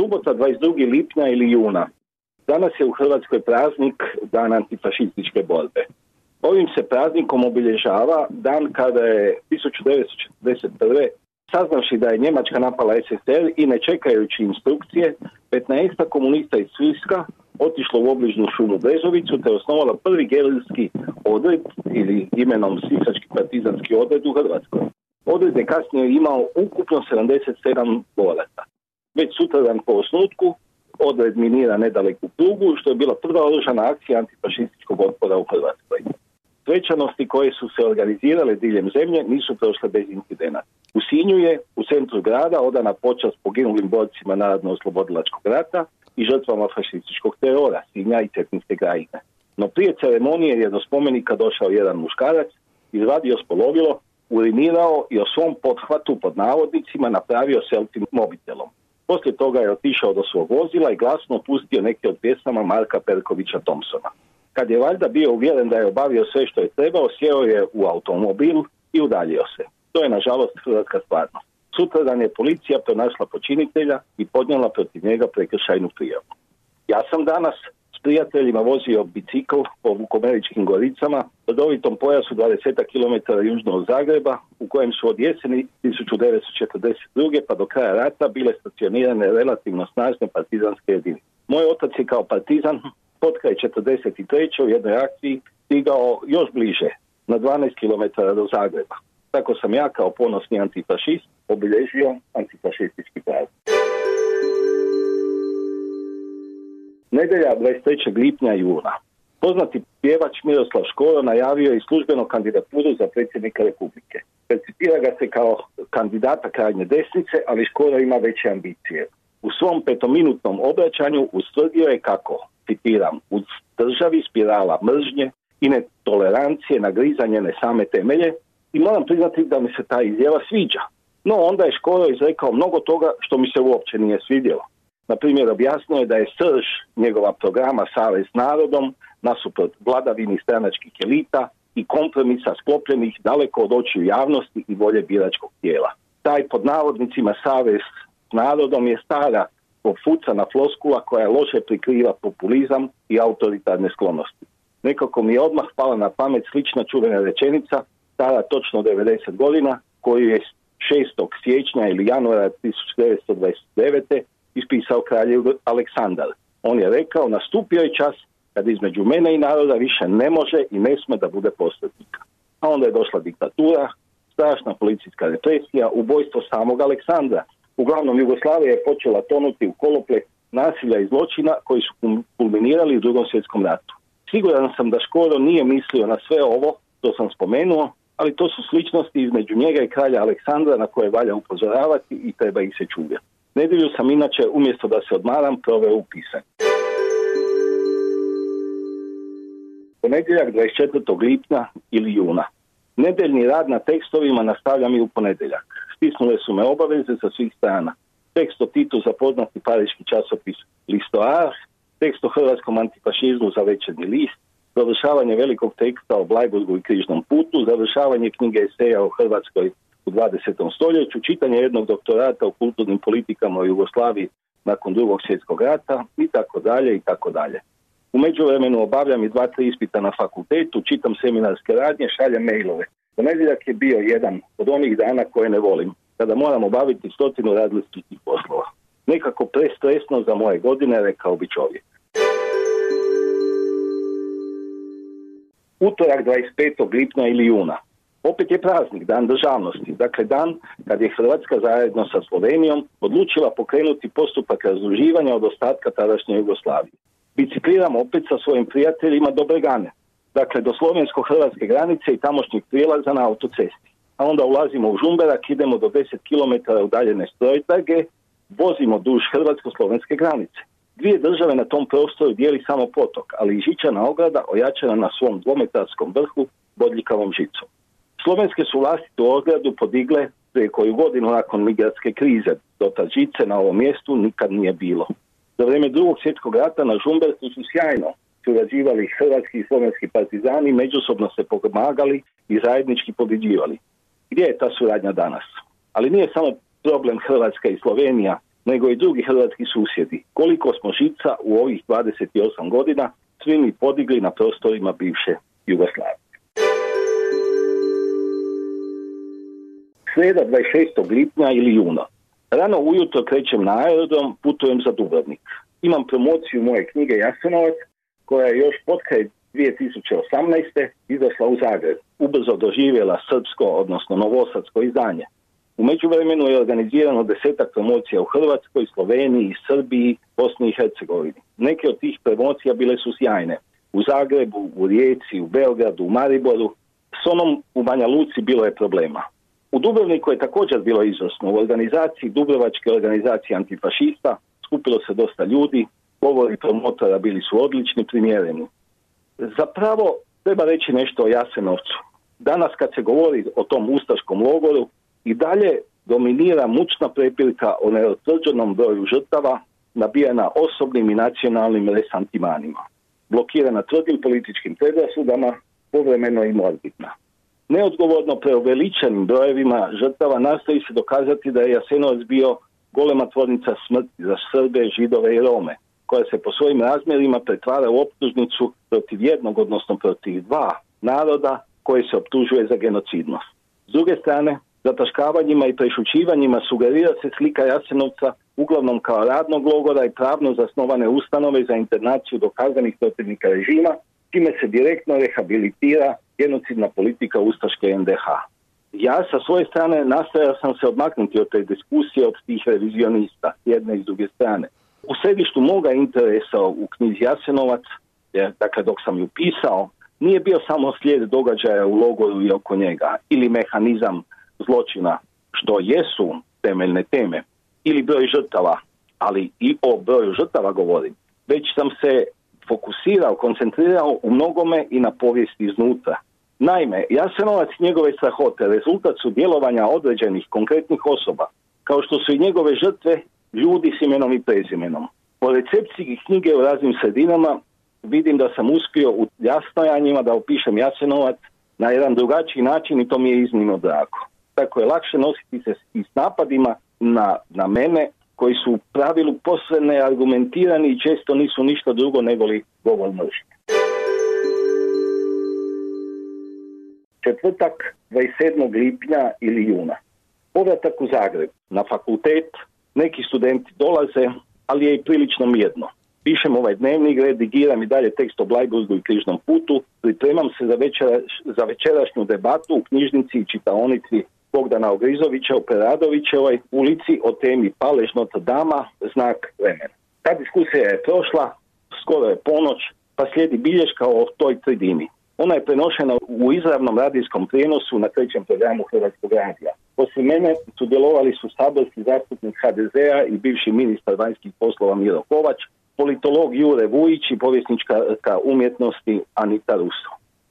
subota 22. lipnja ili juna. Danas je u Hrvatskoj praznik Dan antifašističke borbe. Ovim se praznikom obilježava dan kada je 1941. saznavši da je Njemačka napala SSR i ne čekajući instrukcije, 15 komunista iz Sviska otišlo u obližnu šumu Brezovicu te osnovala prvi gerilski odred ili imenom Sisački partizanski odred u Hrvatskoj. Odred je kasnije imao ukupno 77 boraca. Već sutradan po osnutku odred minira nedaleku prugu, što je bila prva oružana akcija antifašističkog otpora u Hrvatskoj. Svečanosti koje su se organizirale diljem zemlje nisu prošle bez incidenta. U Sinju je u centru grada odana počast poginulim borcima Narodno-oslobodilačkog rata i žrtvama fašističkog terora, Sinja i Cetinske krajine. No prije ceremonije je do spomenika došao jedan muškarac, izvadio spolovilo, urinirao i o svom pothvatu pod navodnicima napravio selfie mobitelom. Poslije toga je otišao do svog vozila i glasno pustio neke od pjesama Marka Perkovića Thompsona. Kad je valjda bio uvjeren da je obavio sve što je trebao, sjeo je u automobil i udaljio se. To je nažalost hrvatska stvarnost. Sutradan je policija pronašla počinitelja i podnijela protiv njega prekršajnu prijavu. Ja sam danas prijateljima vozio bicikl po Vukomeričkim goricama, dovitom pojasu 20 km južno od Zagreba, u kojem su od jeseni 1942. pa do kraja rata bile stacionirane relativno snažne partizanske jedinice. Moj otac je kao partizan potkraj 43. u jednoj akciji stigao još bliže, na 12 km do Zagreba. Tako sam ja kao ponosni antifašist obilježio antifašistički praznik. Nedelja 23. lipnja juna. Poznati pjevač Miroslav Škoro najavio i službeno kandidaturu za predsjednika Republike. Percipira ga se kao kandidata krajnje desnice, ali Škoro ima veće ambicije. U svom petominutnom obraćanju ustvrdio je kako, citiram, u državi spirala mržnje i netolerancije nagrizanje ne same temelje i moram priznati da mi se ta izjava sviđa. No onda je Škoro izrekao mnogo toga što mi se uopće nije svidjelo. Na primjer, objasnio je da je srž njegova programa Savez s narodom nasuprot vladavini stranačkih elita i kompromisa sklopljenih daleko od očiju javnosti i volje biračkog tijela. Taj pod navodnicima Savez s narodom je stara na floskula koja loše prikriva populizam i autoritarne sklonosti. Nekako mi je odmah pala na pamet slična čuvena rečenica, stara točno 90 godina, koju je 6. siječnja ili januara 1929. ispisao kralj Aleksandar. On je rekao, nastupio je čas kad između mene i naroda više ne može i ne sme da bude posrednika. A onda je došla diktatura, strašna policijska represija, ubojstvo samog Aleksandra. Uglavnom, Jugoslavija je počela tonuti u kolople nasilja i zločina koji su kulminirali u drugom svjetskom ratu. Siguran sam da Škoro nije mislio na sve ovo, to sam spomenuo, ali to su sličnosti između njega i kralja Aleksandra na koje valja upozoravati i treba ih se čuvati. Nedjelju sam inače, umjesto da se odmaram, proveo u pisanju. Ponedjeljak 24. lipnja ili juna. Nedeljni rad na tekstovima nastavljam i u ponedjeljak. Stisnule su me obaveze sa svih strana. Tekst o Titu za poznati pariški časopis Listoar, tekst o hrvatskom antifašizmu za večernji list, završavanje velikog teksta o Blajburgu i križnom putu, završavanje knjige eseja o Hrvatskoj u 20. stoljeću, čitanje jednog doktorata o kulturnim politikama u Jugoslaviji nakon drugog svjetskog rata i tako dalje i tako dalje. U međuvremenu obavljam i dva, tri ispita na fakultetu, čitam seminarske radnje, šaljem mailove. Ponedjeljak je bio jedan od onih dana koje ne volim, kada moram obaviti stotinu različitih poslova. Nekako prestresno za moje godine, rekao bi čovjek. Utorak 25. lipnja ili juna. Opet je praznik, dan državnosti, dakle dan kad je Hrvatska zajedno sa Slovenijom odlučila pokrenuti postupak razduživanja od ostatka tadašnje Jugoslavije. Bicikliram opet sa svojim prijateljima do Bregane, dakle do slovensko-hrvatske granice i tamošnjih prijelaza na autocesti. A onda ulazimo u Žumberak, idemo do 10 km udaljene strojtage, vozimo duž hrvatsko-slovenske granice. Dvije države na tom prostoru dijeli samo potok, ali i žičana ograda ojačana na svom dvometarskom vrhu bodljikavom žicom. Slovenske su vlastitu ogradu podigle prije koju godinu nakon migratske krize. Do ta žice na ovom mjestu nikad nije bilo. Za vrijeme drugog svjetskog rata na Žumberku su sjajno surađivali hrvatski i slovenski partizani, međusobno se pomagali i zajednički pobjeđivali. Gdje je ta suradnja danas? Ali nije samo problem Hrvatska i Slovenija nego i drugi hrvatski susjedi. Koliko smo žica u ovih 28 godina svi mi podigli na prostorima bivše Jugoslavije. Sreda 26. lipnja ili juna. Rano ujutro krećem na aerodrom, putujem za Dubrovnik. Imam promociju moje knjige Jasenovac, koja je još kraj 2018. izašla u Zagreb. Ubrzo doživjela srpsko, odnosno novosadsko izdanje. U međuvremenu je organizirano desetak promocija u Hrvatskoj, Sloveniji, Srbiji, Bosni i Hercegovini. Neke od tih promocija bile su sjajne. U Zagrebu, u Rijeci, u Beogradu, u Mariboru. S onom u Banja Luci bilo je problema. U Dubrovniku je također bilo izvrsno. U organizaciji Dubrovačke organizacije antifašista skupilo se dosta ljudi, govori promotora bili su odlični, primjereni. Zapravo treba reći nešto o Jasenovcu. Danas kad se govori o tom ustaškom logoru i dalje dominira mučna prepilka o neotvrđenom broju žrtava nabijena osobnim i nacionalnim resantimanima. Blokirana tvrdim političkim predrasudama, povremeno i morbitna. Neodgovorno preuveličenim brojevima žrtava nastoji se dokazati da je Jasenovac bio golema tvornica smrti za Srbe, Židove i Rome, koja se po svojim razmjerima pretvara u optužnicu protiv jednog, odnosno protiv dva naroda koje se optužuje za genocidnost. S druge strane, zataškavanjima i prešućivanjima sugerira se slika Jasenovca uglavnom kao radnog logora i pravno zasnovane ustanove za internaciju dokazanih protivnika režima, time se direktno rehabilitira genocidna politika Ustaške NDH. Ja sa svoje strane nastojao sam se odmaknuti od te diskusije od tih revizionista, jedne i druge strane. U središtu moga interesa u knjizi Jasenovac, dakle dok sam ju pisao, nije bio samo slijed događaja u logoru i oko njega, ili mehanizam zločina, što jesu temeljne teme, ili broj žrtava, ali i o broju žrtava govorim, već sam se fokusirao, koncentrirao u mnogome i na povijesti iznutra. Naime, Jasenovac i njegove strahote rezultat su djelovanja određenih konkretnih osoba, kao što su i njegove žrtve ljudi s imenom i prezimenom. Po recepciji knjige u raznim sredinama vidim da sam uspio u jasnojanjima da opišem Jasenovac na jedan drugačiji način i to mi je iznimno drago. Tako je lakše nositi se i s napadima na, na mene koji su u pravilu posve neargumentirani i često nisu ništa drugo nego li govor mržnje. Četvrtak 27. lipnja ili juna. Povratak u Zagreb na fakultet, neki studenti dolaze, ali je i prilično mirno. Pišem ovaj dnevnik, redigiram i dalje tekst o Blajburgu i križnom putu, pripremam se za, za večerašnju debatu u knjižnici i čitaonici Bogdana Ogrizovića u Peradovićevoj ulici o temi Palež Notre Dama, znak vremena. Ta diskusija je prošla, skoro je ponoć, pa slijedi bilješka o toj tridini. Ona je prenošena u izravnom radijskom prijenosu na trećem programu Hrvatskog radija. Poslije mene sudjelovali su saborski zastupnik HDZ-a i bivši ministar vanjskih poslova Miro Kovač, politolog Jure Vujić i povjesnička umjetnosti Anita Ruso.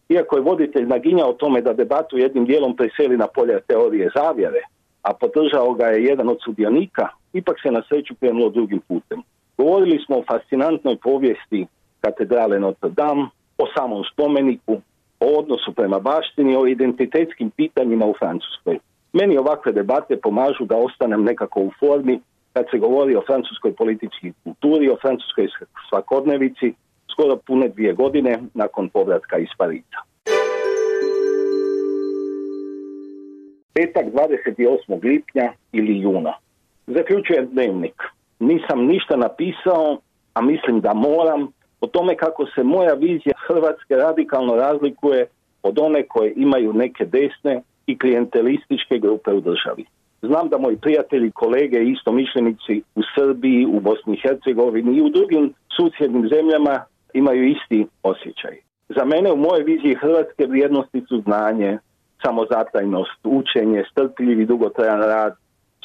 Iako je voditelj naginjao tome da debatu jednim dijelom preseli na polje teorije zavjere, a podržao ga je jedan od sudionika, ipak se na sreću krenulo drugim putem. Govorili smo o fascinantnoj povijesti katedrale Notre Dame, o samom spomeniku, o odnosu prema baštini, o identitetskim pitanjima u Francuskoj. Meni ovakve debate pomažu da ostanem nekako u formi kad se govori o francuskoj političkoj kulturi, o francuskoj svakodnevici, skoro pune dvije godine nakon povratka iz Pariza. Petak 28. lipnja ili juna. Zaključujem dnevnik. Nisam ništa napisao, a mislim da moram, o tome kako se moja vizija Hrvatske radikalno razlikuje od one koje imaju neke desne i klijentelističke grupe u državi. Znam da moji prijatelji, kolege i istomišljenici u Srbiji, u Bosni i Hercegovini i u drugim susjednim zemljama imaju isti osjećaj. Za mene u mojoj viziji Hrvatske vrijednosti su znanje, samozatajnost, učenje, strpljivi dugotrajan rad,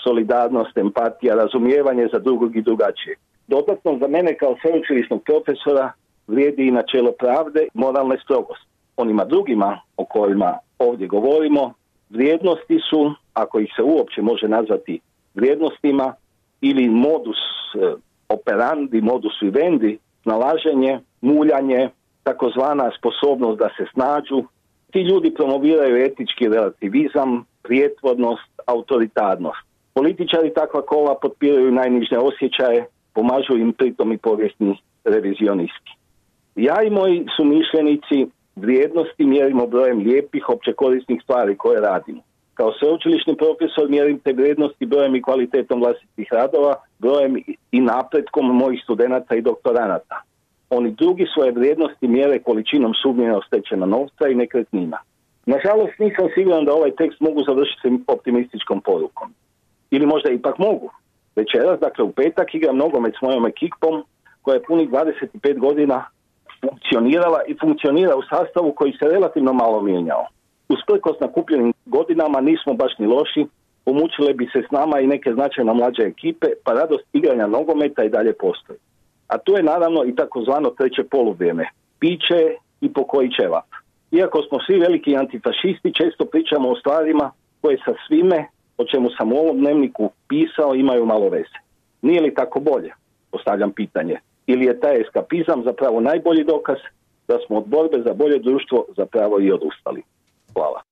solidarnost, empatija, razumijevanje za drugog i drugačije. Dodatno za mene kao sveučilišnog profesora vrijedi i načelo pravde moralne strogosti. Onima drugima o kojima ovdje govorimo, vrijednosti su, ako ih se uopće može nazvati vrijednostima, ili modus eh, operandi, modus vivendi, nalaženje, muljanje, takozvana sposobnost da se snađu. Ti ljudi promoviraju etički relativizam, prijetvornost, autoritarnost. Političari takva kola potpiraju najniže osjećaje, pomažu im pritom i povijesni revizionisti. Ja i moji su mišljenici vrijednosti mjerimo brojem lijepih općekorisnih stvari koje radimo. Kao sveučilišni profesor mjerim te vrijednosti brojem i kvalitetom vlastitih radova, brojem i napretkom mojih studenata i doktoranata. Oni drugi svoje vrijednosti mjere količinom sumnjeno stečena novca i nekretnina. Nažalost nisam siguran da ovaj tekst mogu završiti optimističkom porukom. Ili možda ipak mogu. Večeras, dakle u petak, igram nogomet s mojom ekipom koja je punih 25 godina funkcionirala i funkcionira u sastavu koji se relativno malo mijenjao. Usprkos nakupljenim godinama nismo baš ni loši, pomučile bi se s nama i neke značajno mlađe ekipe, pa radost igranja nogometa i dalje postoji. A tu je naravno i takozvano treće poluvrijeme, piće i pokoji ćevap. Iako smo svi veliki antifašisti, često pričamo o stvarima koje sa svime o čemu sam u ovom dnevniku pisao imaju malo veze. Nije li tako bolje? Postavljam pitanje. Ili je taj eskapizam zapravo najbolji dokaz da smo od borbe za bolje društvo zapravo i odustali? Hvala.